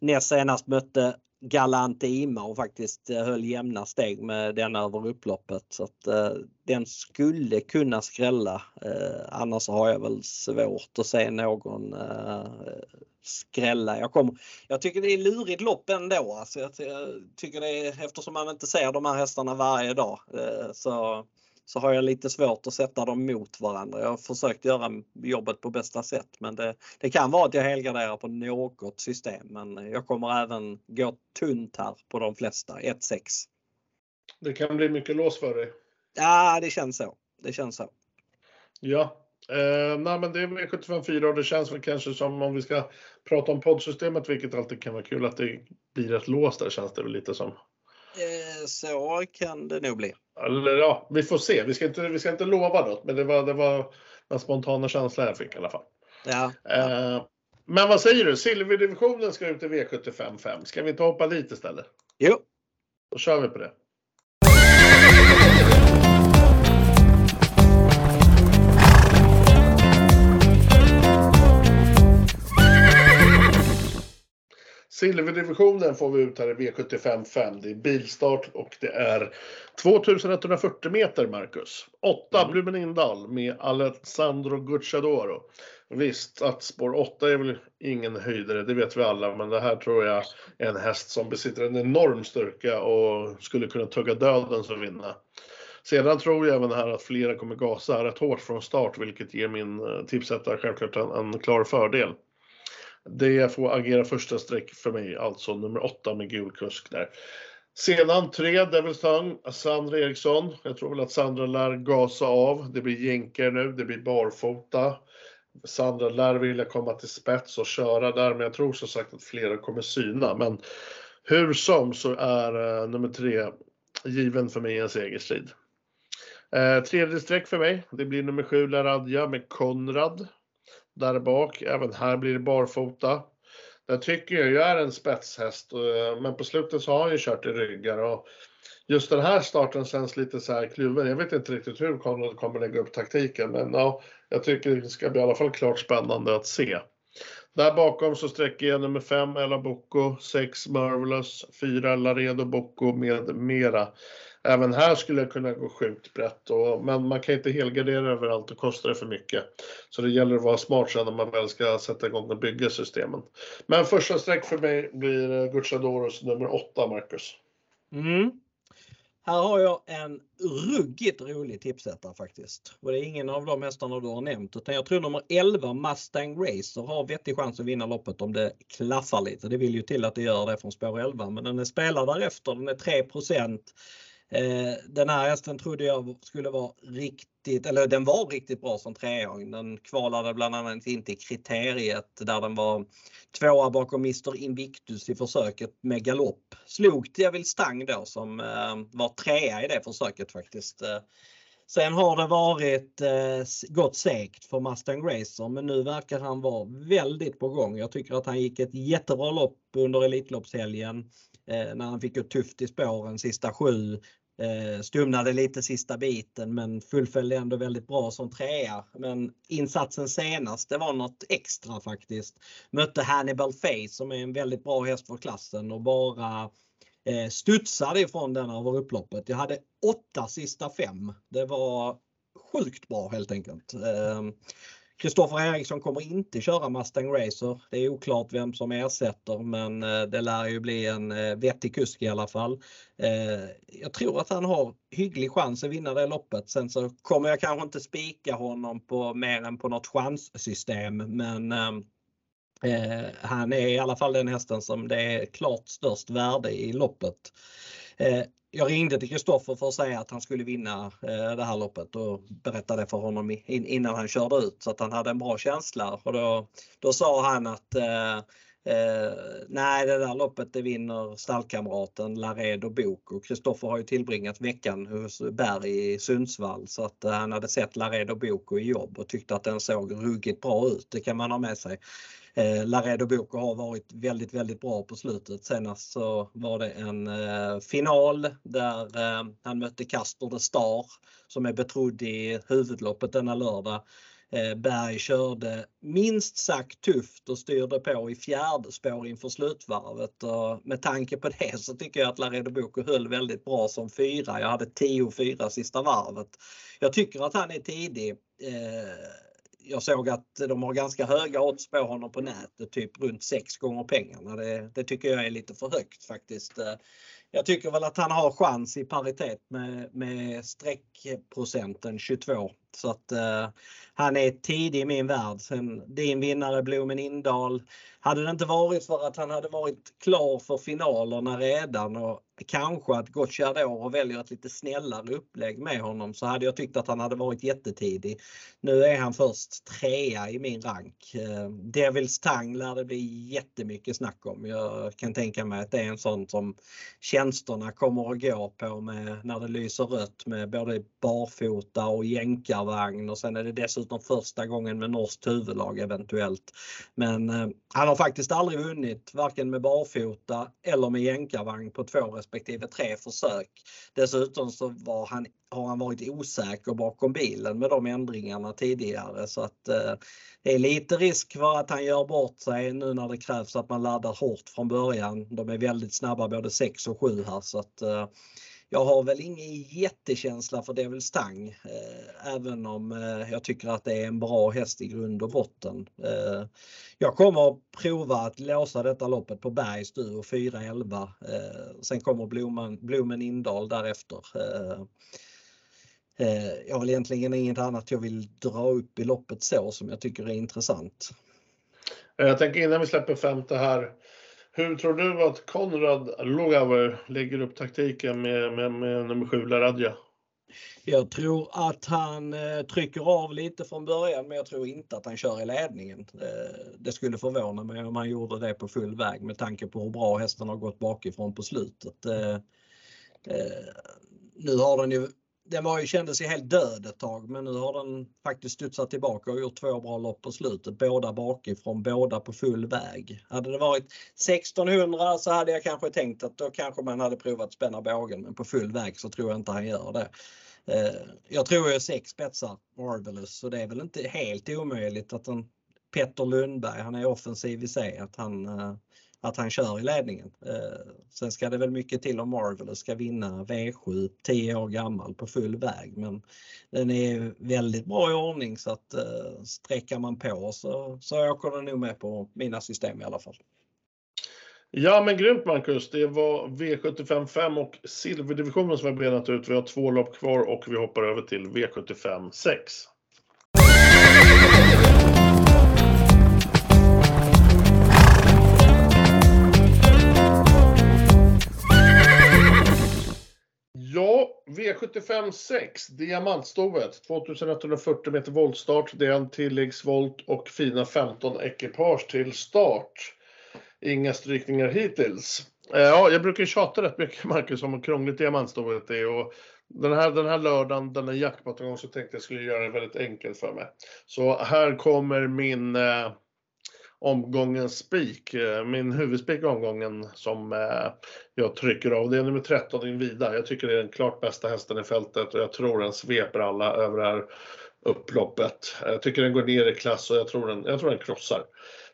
näst senast mötte Galant Ima och faktiskt eh, höll jämna steg med den över upploppet. Så att, eh, den skulle kunna skrälla. Eh, annars har jag väl svårt att se någon eh, skrälla. Jag, kommer, jag tycker det är lurigt lopp ändå. Alltså jag, jag tycker det är, eftersom man inte ser de här hästarna varje dag eh, så så har jag lite svårt att sätta dem mot varandra. Jag har försökt göra jobbet på bästa sätt men det, det kan vara att jag helgarderar på något system men jag kommer även gå tunt här på de flesta, 1-6. Det kan bli mycket lås för dig. Ja, det känns så. Det känns så. Ja, eh, nej, men det är V754 och det känns väl kanske som om vi ska prata om poddsystemet, vilket alltid kan vara kul, att det blir ett lås där känns det väl lite som. Eh, så kan det nog bli. Eller ja, vi får se. Vi ska inte, vi ska inte lova något, men det var, det var den spontana känslan jag fick i alla fall. Ja. Eh, men vad säger du? Silverdivisionen ska ut i V75 5. Ska vi inte hoppa dit istället? Jo. Då kör vi på det. Silverdivisionen får vi ut här i V75 5. Det är bilstart och det är 2140 meter, Marcus. 8 mm. Blumendal med Alessandro Gucciadoro. Visst, att spår 8 är väl ingen höjdare, det vet vi alla, men det här tror jag är en häst som besitter en enorm styrka och skulle kunna tugga döden som vinna. Sedan tror jag även här att flera kommer gasa rätt hårt från start, vilket ger min eh, tipsättare självklart en, en klar fördel. Det får agera första streck för mig, alltså nummer 8 med gul kusk där. Sedan 3 Devils Tongue, Sandra Eriksson. Jag tror väl att Sandra lär gasa av. Det blir jänker nu, det blir barfota. Sandra lär vilja komma till spets och köra där, men jag tror som sagt att flera kommer syna. Men hur som så är uh, nummer 3 given för mig i en segerstrid. Uh, tredje streck för mig, det blir nummer 7 Laradja med Konrad där bak. Även här blir det barfota. Det tycker jag ju är en spetshäst, eh, men på slutet så har han ju kört i ryggar och just den här starten känns lite så här kluven. Jag vet inte riktigt hur Konrad kommer lägga upp taktiken, men ja, jag tycker det ska bli i alla fall klart spännande att se. Där bakom så sträcker jag nummer 5 Ella Bocco, 6 Marvelous, 4 Laredo Bocco med mera. Även här skulle jag kunna gå sjukt brett, och, men man kan inte helgardera överallt, och kostar det för mycket. Så det gäller att vara smart sen när man väl ska sätta igång och bygga systemen. Men första streck för mig blir eh, Gucciadoros nummer 8, Marcus. Mm. Här har jag en ruggigt rolig tipsättare faktiskt. Och det är ingen av de hästarna du har nämnt utan jag tror nummer 11 Mustang Racer har vettig chans att vinna loppet om det klaffar lite. Det vill ju till att det gör det från spår 11 men den är spelad därefter. Den är 3 Eh, den här hästen trodde jag skulle vara riktigt, eller den var riktigt bra som treåring. Den kvalade bland annat in till kriteriet där den var tvåa bakom Mr Invictus i försöket med galopp. Slog Tiavil Stang då som eh, var trea i det försöket faktiskt. Eh, sen har det varit eh, gått segt för Mustang Racer men nu verkar han vara väldigt på gång. Jag tycker att han gick ett jättebra lopp under Elitloppshelgen eh, när han fick gå tufft i spåren sista sju. Eh, stumnade lite sista biten men fullföljde ändå väldigt bra som trea. Men insatsen senast det var något extra faktiskt. Mötte Hannibal Face som är en väldigt bra häst för klassen och bara eh, studsade ifrån den över upploppet. Jag hade åtta sista fem. Det var sjukt bra helt enkelt. Eh, Kristoffer Eriksson kommer inte köra Mustang Racer. Det är oklart vem som ersätter men eh, det lär ju bli en eh, vettig kusk i alla fall. Eh, jag tror att han har hygglig chans att vinna det loppet. Sen så kommer jag kanske inte spika honom på mer än på något chanssystem men ehm, Eh, han är i alla fall den hästen som det är klart störst värde i loppet. Eh, jag ringde till Kristoffer för att säga att han skulle vinna eh, det här loppet och berättade för honom innan han körde ut så att han hade en bra känsla. Och då, då sa han att Eh, nej, det där loppet det vinner stallkamraten Laredo Bok och Kristoffer har ju tillbringat veckan hos Berg i Sundsvall så att eh, han hade sett Laredo Bok i jobb och tyckte att den såg ruggigt bra ut. Det kan man ha med sig. Eh, Laredo Boko har varit väldigt, väldigt bra på slutet. Senast så alltså var det en eh, final där eh, han mötte Castor de Star som är betrodd i huvudloppet denna lördag. Eh, Berg körde minst sagt tufft och styrde på i fjärde spår inför slutvarvet och med tanke på det så tycker jag att Laredo Boko höll väldigt bra som fyra. Jag hade 10-4 sista varvet. Jag tycker att han är tidig. Eh, jag såg att de har ganska höga odds på honom på nätet, typ runt 6 gånger pengarna. Det, det tycker jag är lite för högt faktiskt. Eh, jag tycker väl att han har chans i paritet med, med streckprocenten 22. Så att eh, han är tidig i min värld. Sen din vinnare Blomen Indal. Hade det inte varit för att han hade varit klar för finalerna redan och kanske att Gocciadoro väljer ett lite snällare upplägg med honom så hade jag tyckt att han hade varit jättetidig. Nu är han först trea i min rank. Eh, Devils Tang lär det bli jättemycket snack om. Jag kan tänka mig att det är en sån som tjänsterna kommer att gå på med när det lyser rött med både barfota och jänkarvagn och sen är det dessutom första gången med norskt huvudlag eventuellt. Men eh, han har faktiskt aldrig vunnit varken med barfota eller med jänkarvagn på två respektive tre försök. Dessutom så var han, har han varit osäker bakom bilen med de ändringarna tidigare så att eh, det är lite risk för att han gör bort sig nu när det krävs att man laddar hårt från början. De är väldigt snabba både 6 och 7 här så att eh, jag har väl ingen jättekänsla för Devil Stang eh, även om eh, jag tycker att det är en bra häst i grund och botten. Eh, jag kommer att prova att låsa detta loppet på Bergs Duo 4-11. Eh, sen kommer Blomen, Blomen Indal därefter. Eh, eh, jag har egentligen inget annat jag vill dra upp i loppet så som jag tycker är intressant. Jag tänker innan vi släpper femte här hur tror du att Konrad Lugauer lägger upp taktiken med, med, med nummer 7 Laradja? Jag tror att han eh, trycker av lite från början men jag tror inte att han kör i ledningen. Eh, det skulle förvåna mig om han gjorde det på full väg med tanke på hur bra hästen har gått bakifrån på slutet. Eh, nu har den ju den var ju, kändes ju helt död ett tag men nu har den faktiskt studsat tillbaka och gjort två bra lopp på slutet. Båda bakifrån, båda på full väg. Hade det varit 1600 så hade jag kanske tänkt att då kanske man hade provat spänna bågen men på full väg så tror jag inte han gör det. Eh, jag tror ju sex spetsar Marvelous så det är väl inte helt omöjligt att en Petter Lundberg, han är offensiv i sig, att han eh, att han kör i ledningen. Eh, sen ska det väl mycket till om Marvelous ska vinna V7 10 år gammal på full väg men den är väldigt bra i ordning så att eh, sträcker man på så, så åker den nog med på mina system i alla fall. Ja men grymt Marcus. Det var V75 5 och silverdivisionen som vi har benat ut. Vi har två lopp kvar och vi hoppar över till V75 6. Ja, V75 6, Diamantstovet, 2140 meter voltstart. Det är en tilläggsvolt och fina 15 ekipage till start. Inga strykningar hittills. Eh, ja, jag brukar tjata rätt mycket, Marcus, om hur krångligt Diamantstovet är. Och den, här, den här lördagen, den är jackpot så tänkte jag skulle göra det väldigt enkelt för mig. Så här kommer min eh, omgångens spik, eh, min huvudspik i omgången som eh, jag trycker av. Det är nummer 13 Invida. Jag tycker det är den klart bästa hästen i fältet och jag tror den sveper alla över det här upploppet. Jag tycker den går ner i klass och jag tror den, jag tror den krossar.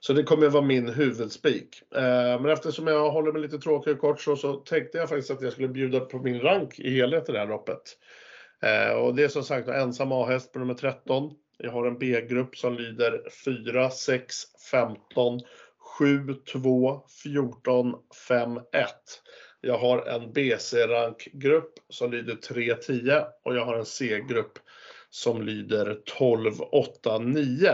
Så det kommer att vara min huvudspik. Eh, men eftersom jag håller mig lite tråkig och kort så, så tänkte jag faktiskt att jag skulle bjuda på min rank i helhet i det här loppet. Och det är som sagt ensam A-häst på nummer 13. Jag har en B-grupp som lyder 4, 6, 15, 7, 2, 14, 5, 1. Jag har en BC-rankgrupp som lyder 3, 10 och jag har en C-grupp som lyder 12, 8, 9.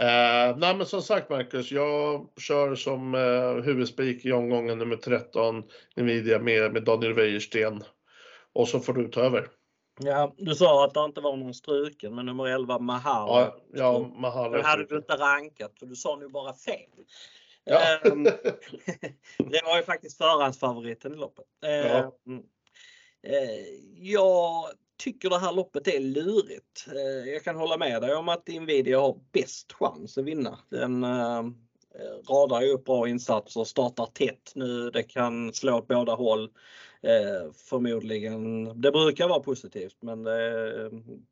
Eh, nej men som sagt Marcus, jag kör som eh, huvudspik i omgången nummer 13 Nvidia med, med Daniel Wäjersten. Och så får du ta över. Ja, du sa att det inte var någon struken, men nummer 11 Mahal. Ja, ja Mahal. Den hade du inte rankat, för du sa nu bara fel. Ja. Ehm, [LAUGHS] det var ju faktiskt förhandsfavoriten i loppet. Ja. Ehm, eh, Jag tycker det här loppet är lurigt. Eh, Jag kan hålla med dig om att Nvidia har bäst chans att vinna. Den eh, radar ju upp bra insatser, startar tätt nu. Det kan slå åt båda håll. Eh, förmodligen. Det brukar vara positivt men eh,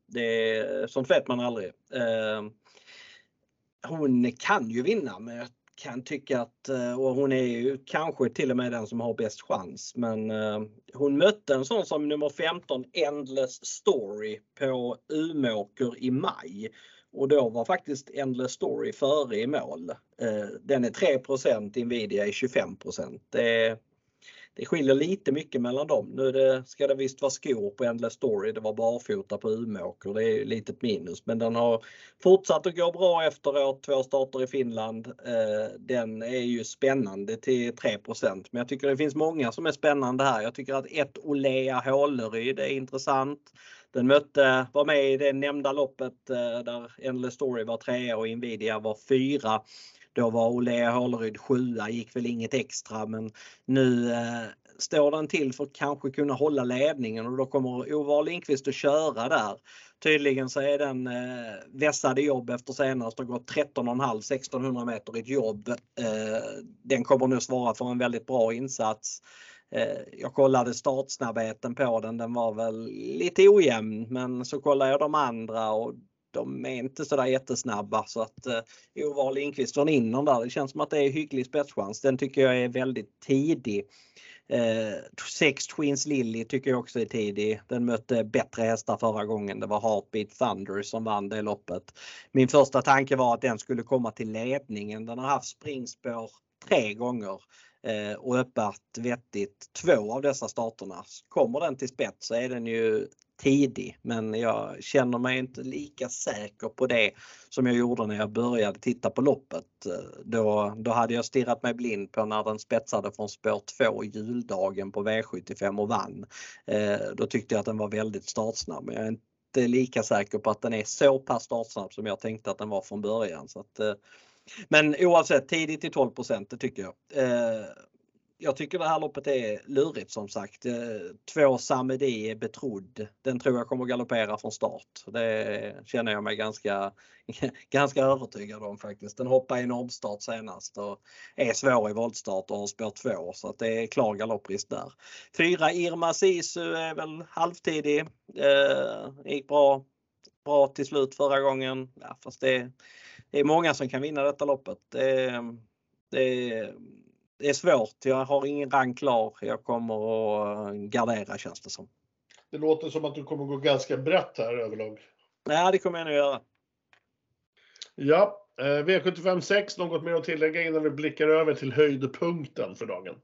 det, det, sånt vet man aldrig. Eh, hon kan ju vinna men jag kan tycka att, eh, och hon är ju kanske till och med den som har bäst chans, men eh, hon mötte en sån som nummer 15 Endless Story på Umeåker i maj. Och då var faktiskt Endless Story före i mål. Eh, Den är 3% Nvidia är 25 det, det skiljer lite mycket mellan dem. Nu det, ska det visst vara skor på Endless Story. Det var barfota på Umeåker. Det är ett litet minus. Men den har fortsatt att gå bra efteråt. Två starter i Finland. Eh, Den är ju spännande till 3% Men jag tycker det finns många som är spännande här. Jag tycker att ett Olea Håleryd är intressant. Den mötte, var med i det nämnda loppet eh, där Endless Story var trea och Nvidia var fyra. Då var Olle Håleryd sjua, gick väl inget extra men nu eh, står den till för att kanske kunna hålla ledningen och då kommer Ovar Lindqvist att köra där. Tydligen så är den eh, vässade jobb efter senast och gått 13,5 1600 meter i ett jobb. Eh, den kommer nu svara för en väldigt bra insats. Eh, jag kollade startsnabbheten på den, den var väl lite ojämn men så kollade jag de andra och de är inte sådär jättesnabba så att eh, Ovar Lindqvist från innan där, det känns som att det är hygglig spetschans. Den tycker jag är väldigt tidig. Eh, Sex Twins Lily tycker jag också är tidig. Den mötte bättre hästar förra gången. Det var Heartbeat Thunder som vann det loppet. Min första tanke var att den skulle komma till ledningen. Den har haft springspår tre gånger eh, och öppet vettigt två av dessa starterna. Kommer den till spets så är den ju tidig men jag känner mig inte lika säker på det som jag gjorde när jag började titta på loppet. Då, då hade jag stirrat mig blind på när den spetsade från spår 2 juldagen på V75 och vann. Eh, då tyckte jag att den var väldigt startsnabb men jag är inte lika säker på att den är så pass startsnabb som jag tänkte att den var från början. Så att, eh, men oavsett tidigt till 12 det tycker jag. Eh, jag tycker det här loppet är lurigt som sagt. Eh, två Samedi är betrodd. Den tror jag kommer galoppera från start. Det känner jag mig ganska, [LAUGHS] ganska övertygad om faktiskt. Den hoppade i normstart senast och är svår i voltstart och har spår 2 så att det är klar galopprisk där. Fyra Irma Sisu är väl halvtidig. Eh, gick bra, bra till slut förra gången. Ja, fast det, det är många som kan vinna detta loppet. Eh, det, det, det är svårt. Jag har ingen rank klar. Jag kommer att gardera känns det som. Det låter som att du kommer gå ganska brett här överlag. Nej, det kommer jag nog göra. Ja, eh, V75 6, något mer att tillägga innan vi blickar över till höjdpunkten för dagen?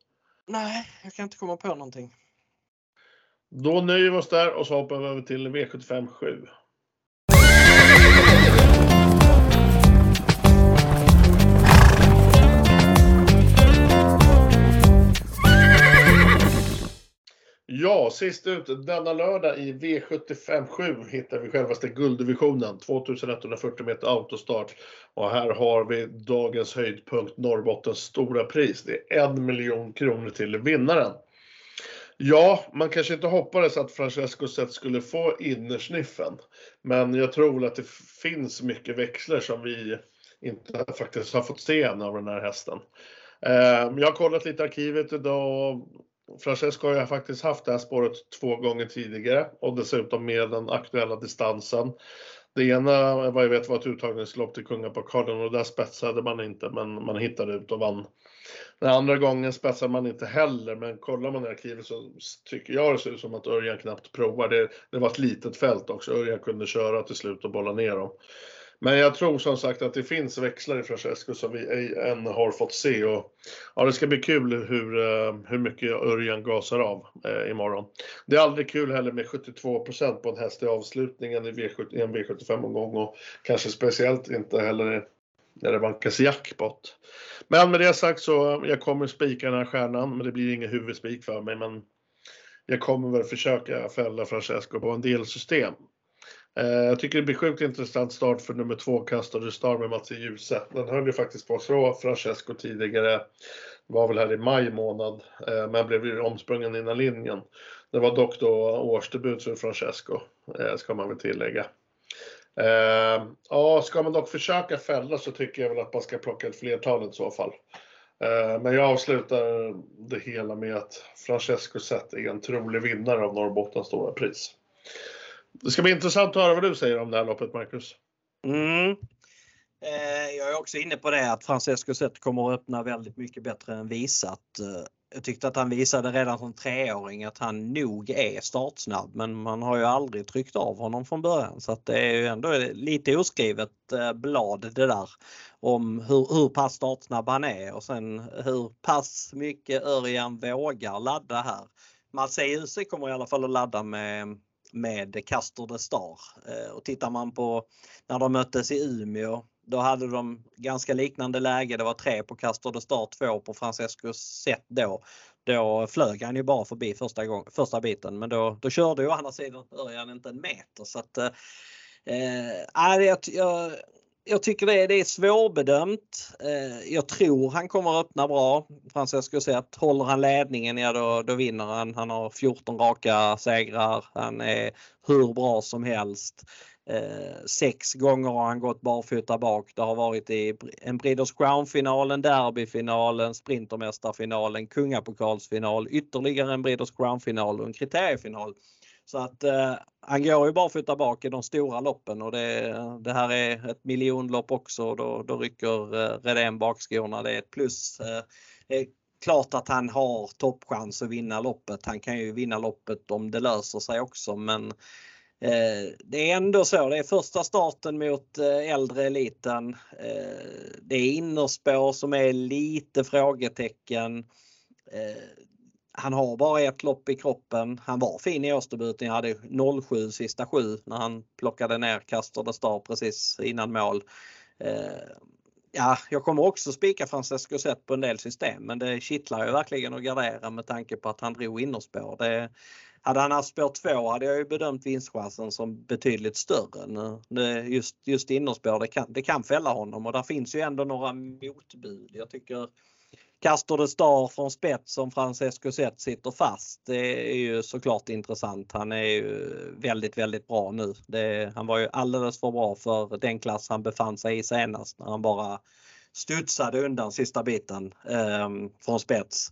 Nej, jag kan inte komma på någonting. Då nöjer vi oss där och så hoppar vi över till V75 7. Ja, sist ut denna lördag i V75 7 hittar vi självaste gulddivisionen, 2140 meter autostart. Och här har vi dagens höjdpunkt, Norrbottens stora pris. Det är en miljon kronor till vinnaren. Ja, man kanske inte hoppades att Francesco Zet skulle få innersniffen. Men jag tror att det finns mycket växlar som vi inte faktiskt har fått se än av den här hästen. Eh, jag har kollat lite i arkivet idag Francesco har ju faktiskt haft det här spåret två gånger tidigare och dessutom med den aktuella distansen. Det ena vad jag vet var ett uttagningslopp till Kungapokalen och där spetsade man inte men man hittade ut och vann. Den andra gången spetsade man inte heller men kollar man i arkivet så tycker jag det ser ut som att Örjan knappt provar. Det, det var ett litet fält också. Örjan kunde köra till slut och bolla ner dem. Men jag tror som sagt att det finns växlar i Francesco som vi ej än har fått se. Och, ja, det ska bli kul hur, eh, hur mycket Örjan gasar av eh, imorgon. Det är aldrig kul heller med 72% på en häst i avslutningen i, V70, i en V75-omgång och kanske speciellt inte heller när det vankas jackpot. Men med det sagt så, jag kommer spika den här stjärnan, men det blir ingen huvudspik för mig. Men jag kommer väl försöka fälla Francesco på en del system. Eh, jag tycker det blir sjukt intressant start för nummer två, Kastade Star med Mats Djuse. Den höll ju faktiskt på att slå Francesco tidigare. Det var väl här i maj månad, eh, men blev ju omsprungen innan linjen. Det var dock då årsdebut för Francesco, eh, ska man väl tillägga. Ja, ska man dock försöka fälla så tycker jag väl att man ska plocka ett flertal i så fall. Men jag avslutar det hela med att Francesco Zet är en trolig vinnare av Norrbottens stora pris. Det ska bli intressant att höra vad du säger om det här loppet, Marcus. Mm. Eh, jag är också inne på det att Francesco Zet kommer att öppna väldigt mycket bättre än visat. Eh, jag tyckte att han visade redan som treåring att han nog är startsnabb men man har ju aldrig tryckt av honom från början så att det är ju ändå lite oskrivet eh, blad det där om hur, hur pass startsnabb han är och sen hur pass mycket Örjan vågar ladda här. Marseille kommer i alla fall att ladda med med Castor de Star. Eh, och tittar man på när de möttes i Umeå då hade de ganska liknande läge. Det var tre på Castor de Star, två på Francesco sätt då. Då flög han ju bara förbi första, gång, första biten men då, då körde ju å andra sidan Örjan inte en meter. Så att, eh, eh jag, jag, jag tycker det, det är svårbedömt. Eh, jag tror han kommer att öppna bra. Francesco att Håller han ledningen, ja då, då vinner han. Han har 14 raka segrar. Han är hur bra som helst. Eh, sex gånger har han gått barfota bak. Det har varit i en Breeders Crown-finalen, derbyfinalen, Sprintermästarfinalen, kungapokalsfinal, ytterligare en Breeders Crown-final och en kriteriefinal. Så att eh, han går ju barfota bak i de stora loppen och det, det här är ett miljonlopp också. Då, då rycker eh, Redén bakskorna. Det är ett plus. Eh, det är klart att han har toppchans att vinna loppet. Han kan ju vinna loppet om det löser sig också men eh, det är ändå så. Det är första starten mot eh, äldre eliten. Eh, det är innerspår som är lite frågetecken eh, han har bara ett lopp i kroppen. Han var fin i årsdebuten. Jag hade 07 sista sju när han plockade ner Castor Star precis innan mål. Eh, ja, jag kommer också spika Francesco Zet på en del system men det kittlar ju verkligen att gardera med tanke på att han drog innerspår. Det, hade han haft spår 2 hade jag ju bedömt vinstchansen som betydligt större. Nu, just, just innerspår det kan, det kan fälla honom och där finns ju ändå några motbud. Jag tycker Castor de Star från spets som Francesco Zet sitter fast. Det är ju såklart intressant. Han är ju väldigt, väldigt bra nu. Det, han var ju alldeles för bra för den klass han befann sig i senast när han bara studsade undan sista biten eh, från spets.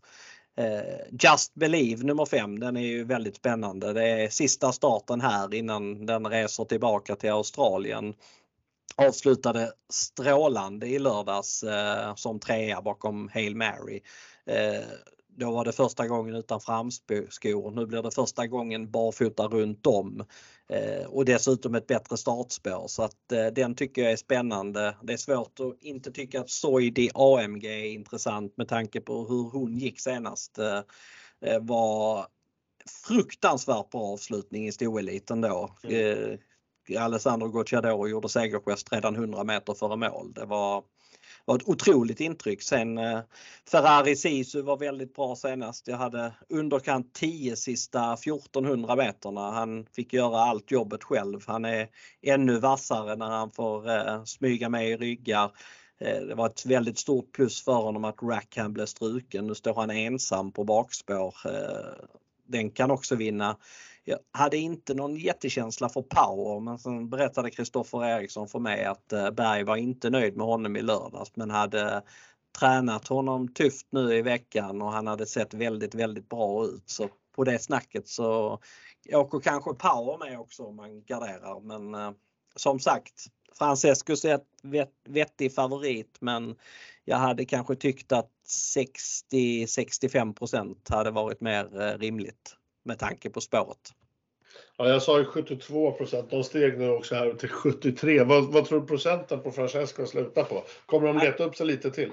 Eh, Just Believe nummer 5, den är ju väldigt spännande. Det är sista starten här innan den reser tillbaka till Australien avslutade strålande i lördags eh, som trea bakom Hail Mary. Eh, då var det första gången utan framskor. Nu blir det första gången barfota runt om eh, och dessutom ett bättre startspår så att eh, den tycker jag är spännande. Det är svårt att inte tycka att Soidi AMG är intressant med tanke på hur hon gick senast. Eh, eh, var fruktansvärt bra avslutning i stoeliten då. Mm. Alessandro Gocciadoro gjorde segergest redan 100 meter före mål. Det var, var ett otroligt intryck. Sen eh, Ferrari Sisu var väldigt bra senast. Jag hade underkant 10 sista 1400 meterna. Han fick göra allt jobbet själv. Han är ännu vassare när han får eh, smyga med i ryggar. Eh, det var ett väldigt stort plus för honom att Rackham blev struken. Nu står han ensam på bakspår. Eh, den kan också vinna jag hade inte någon jättekänsla för power men sen berättade Kristoffer Eriksson för mig att eh, Berg var inte nöjd med honom i lördags men hade eh, tränat honom tufft nu i veckan och han hade sett väldigt, väldigt bra ut. Så på det snacket så åker kanske power med också om man garderar men eh, som sagt Francescus är ett vettig favorit men jag hade kanske tyckt att 60-65% hade varit mer eh, rimligt med tanke på spåret. Ja, jag sa ju 72 procent. De steg nu också här till 73. Vad, vad tror du procenten på Francesco slutar på? Kommer de leta upp sig lite till?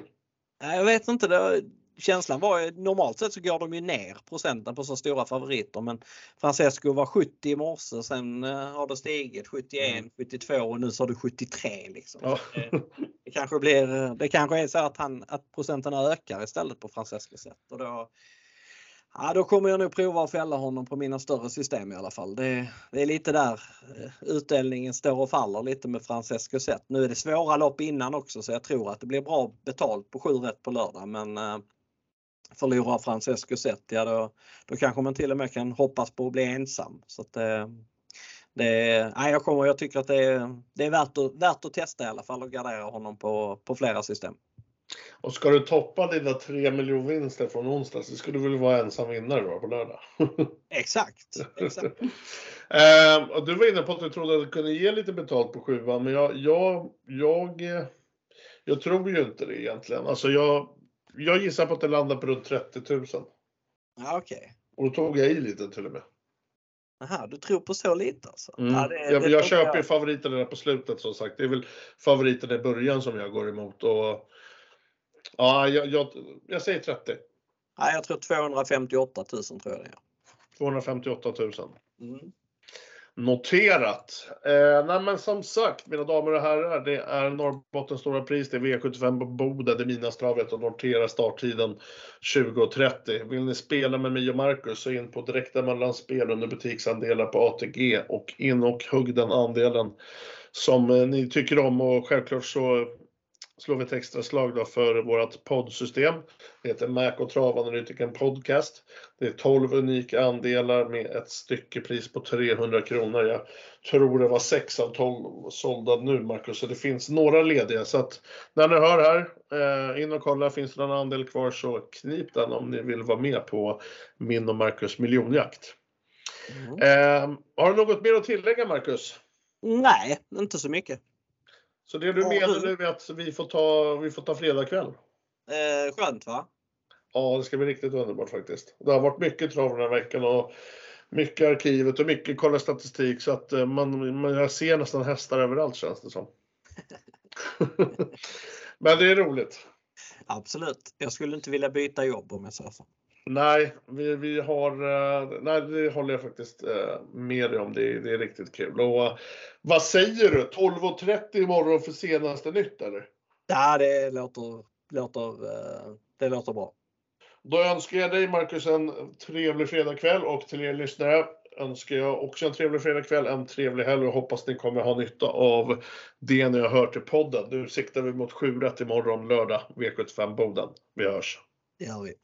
Jag vet inte. Det, känslan var ju normalt sett så går de ju ner procenten på så stora favoriter men Francesco var 70 i morse sen eh, har det stigit 71, mm. 72 och nu har du 73 liksom. Ja. Det, det, kanske blir, det kanske är så att, han, att procenten ökar istället på Francesco sätt och då, Ja, då kommer jag nog prova att fälla honom på mina större system i alla fall. Det, det är lite där eh, utdelningen står och faller lite med Francesco Zet. Nu är det svåra lopp innan också så jag tror att det blir bra betalt på 7 rätt på lördag men eh, förlorar Francesco Zet, ja då, då kanske man till och med kan hoppas på att bli ensam. Så att, eh, det, nej, jag, kommer, jag tycker att det är, det är värt, att, värt att testa i alla fall och gardera honom på, på flera system. Och ska du toppa dina 3 miljonvinster från onsdag så skulle du väl vara ensam vinnare då på lördag? [LAUGHS] exakt. exakt. [LAUGHS] eh, och du var inne på att du trodde att du kunde ge lite betalt på sjuan, men jag, jag, jag, jag tror ju inte det egentligen. Alltså jag, jag gissar på att det landar på runt 30 000. Ja, okej. Okay. Och då tog jag i lite till och med. Aha, du tror på så lite alltså? Mm. Ja, det, jag, det jag köper ju favoriterna på slutet som sagt. Det är väl favoriterna i början som jag går emot. Och Ja, jag, jag, jag säger 30. Ja, jag tror 258 000 tror jag det är. 258 000. Mm. Noterat. Eh, nej men som sagt, mina damer och herrar, det är Norrbottens stora pris, det är V75 på Boden, det Minastravet och notera starttiden 20.30. Vill ni spela med mig och Marcus så in på direkta mellanspel under butiksandelar på ATG och in och hugg den andelen som eh, ni tycker om och självklart så slår vi ett extra slag då för vårt poddsystem. Det heter Mac och Travanalytiken Podcast. Det är 12 unika andelar med ett styckepris på 300 kronor. Jag tror det var 6 av 12 sålda nu Marcus, så det finns några lediga. Så att när ni hör här, eh, in och kolla, finns det någon andel kvar så knip den om ni vill vara med på min och Marcus miljonjakt. Mm. Eh, har du något mer att tillägga Marcus? Nej, inte så mycket. Så det du ja, menar nu är att vi får ta, vi får ta fredag kväll? Eh, skönt va? Ja, det ska bli riktigt underbart faktiskt. Det har varit mycket trav den här veckan och mycket arkivet och mycket kolla statistik så att eh, man, man, jag ser nästan hästar överallt känns det som. [LAUGHS] Men det är roligt. Absolut. Jag skulle inte vilja byta jobb om jag säger så. Nej, vi, vi har, eh, nej det håller jag faktiskt eh, med dig om. Det, det är riktigt kul. Och eh, vad säger du? 12.30 imorgon för senaste nytt eller? Ja, det låter, låter, det låter bra. Då önskar jag dig Marcus en trevlig fredagkväll och till er lyssnare önskar jag också en trevlig fredagkväll, en trevlig helg och hoppas ni kommer ha nytta av det ni har hört i podden. Nu siktar vi mot 7 imorgon lördag, V75 Boden. Vi hörs. Det gör vi.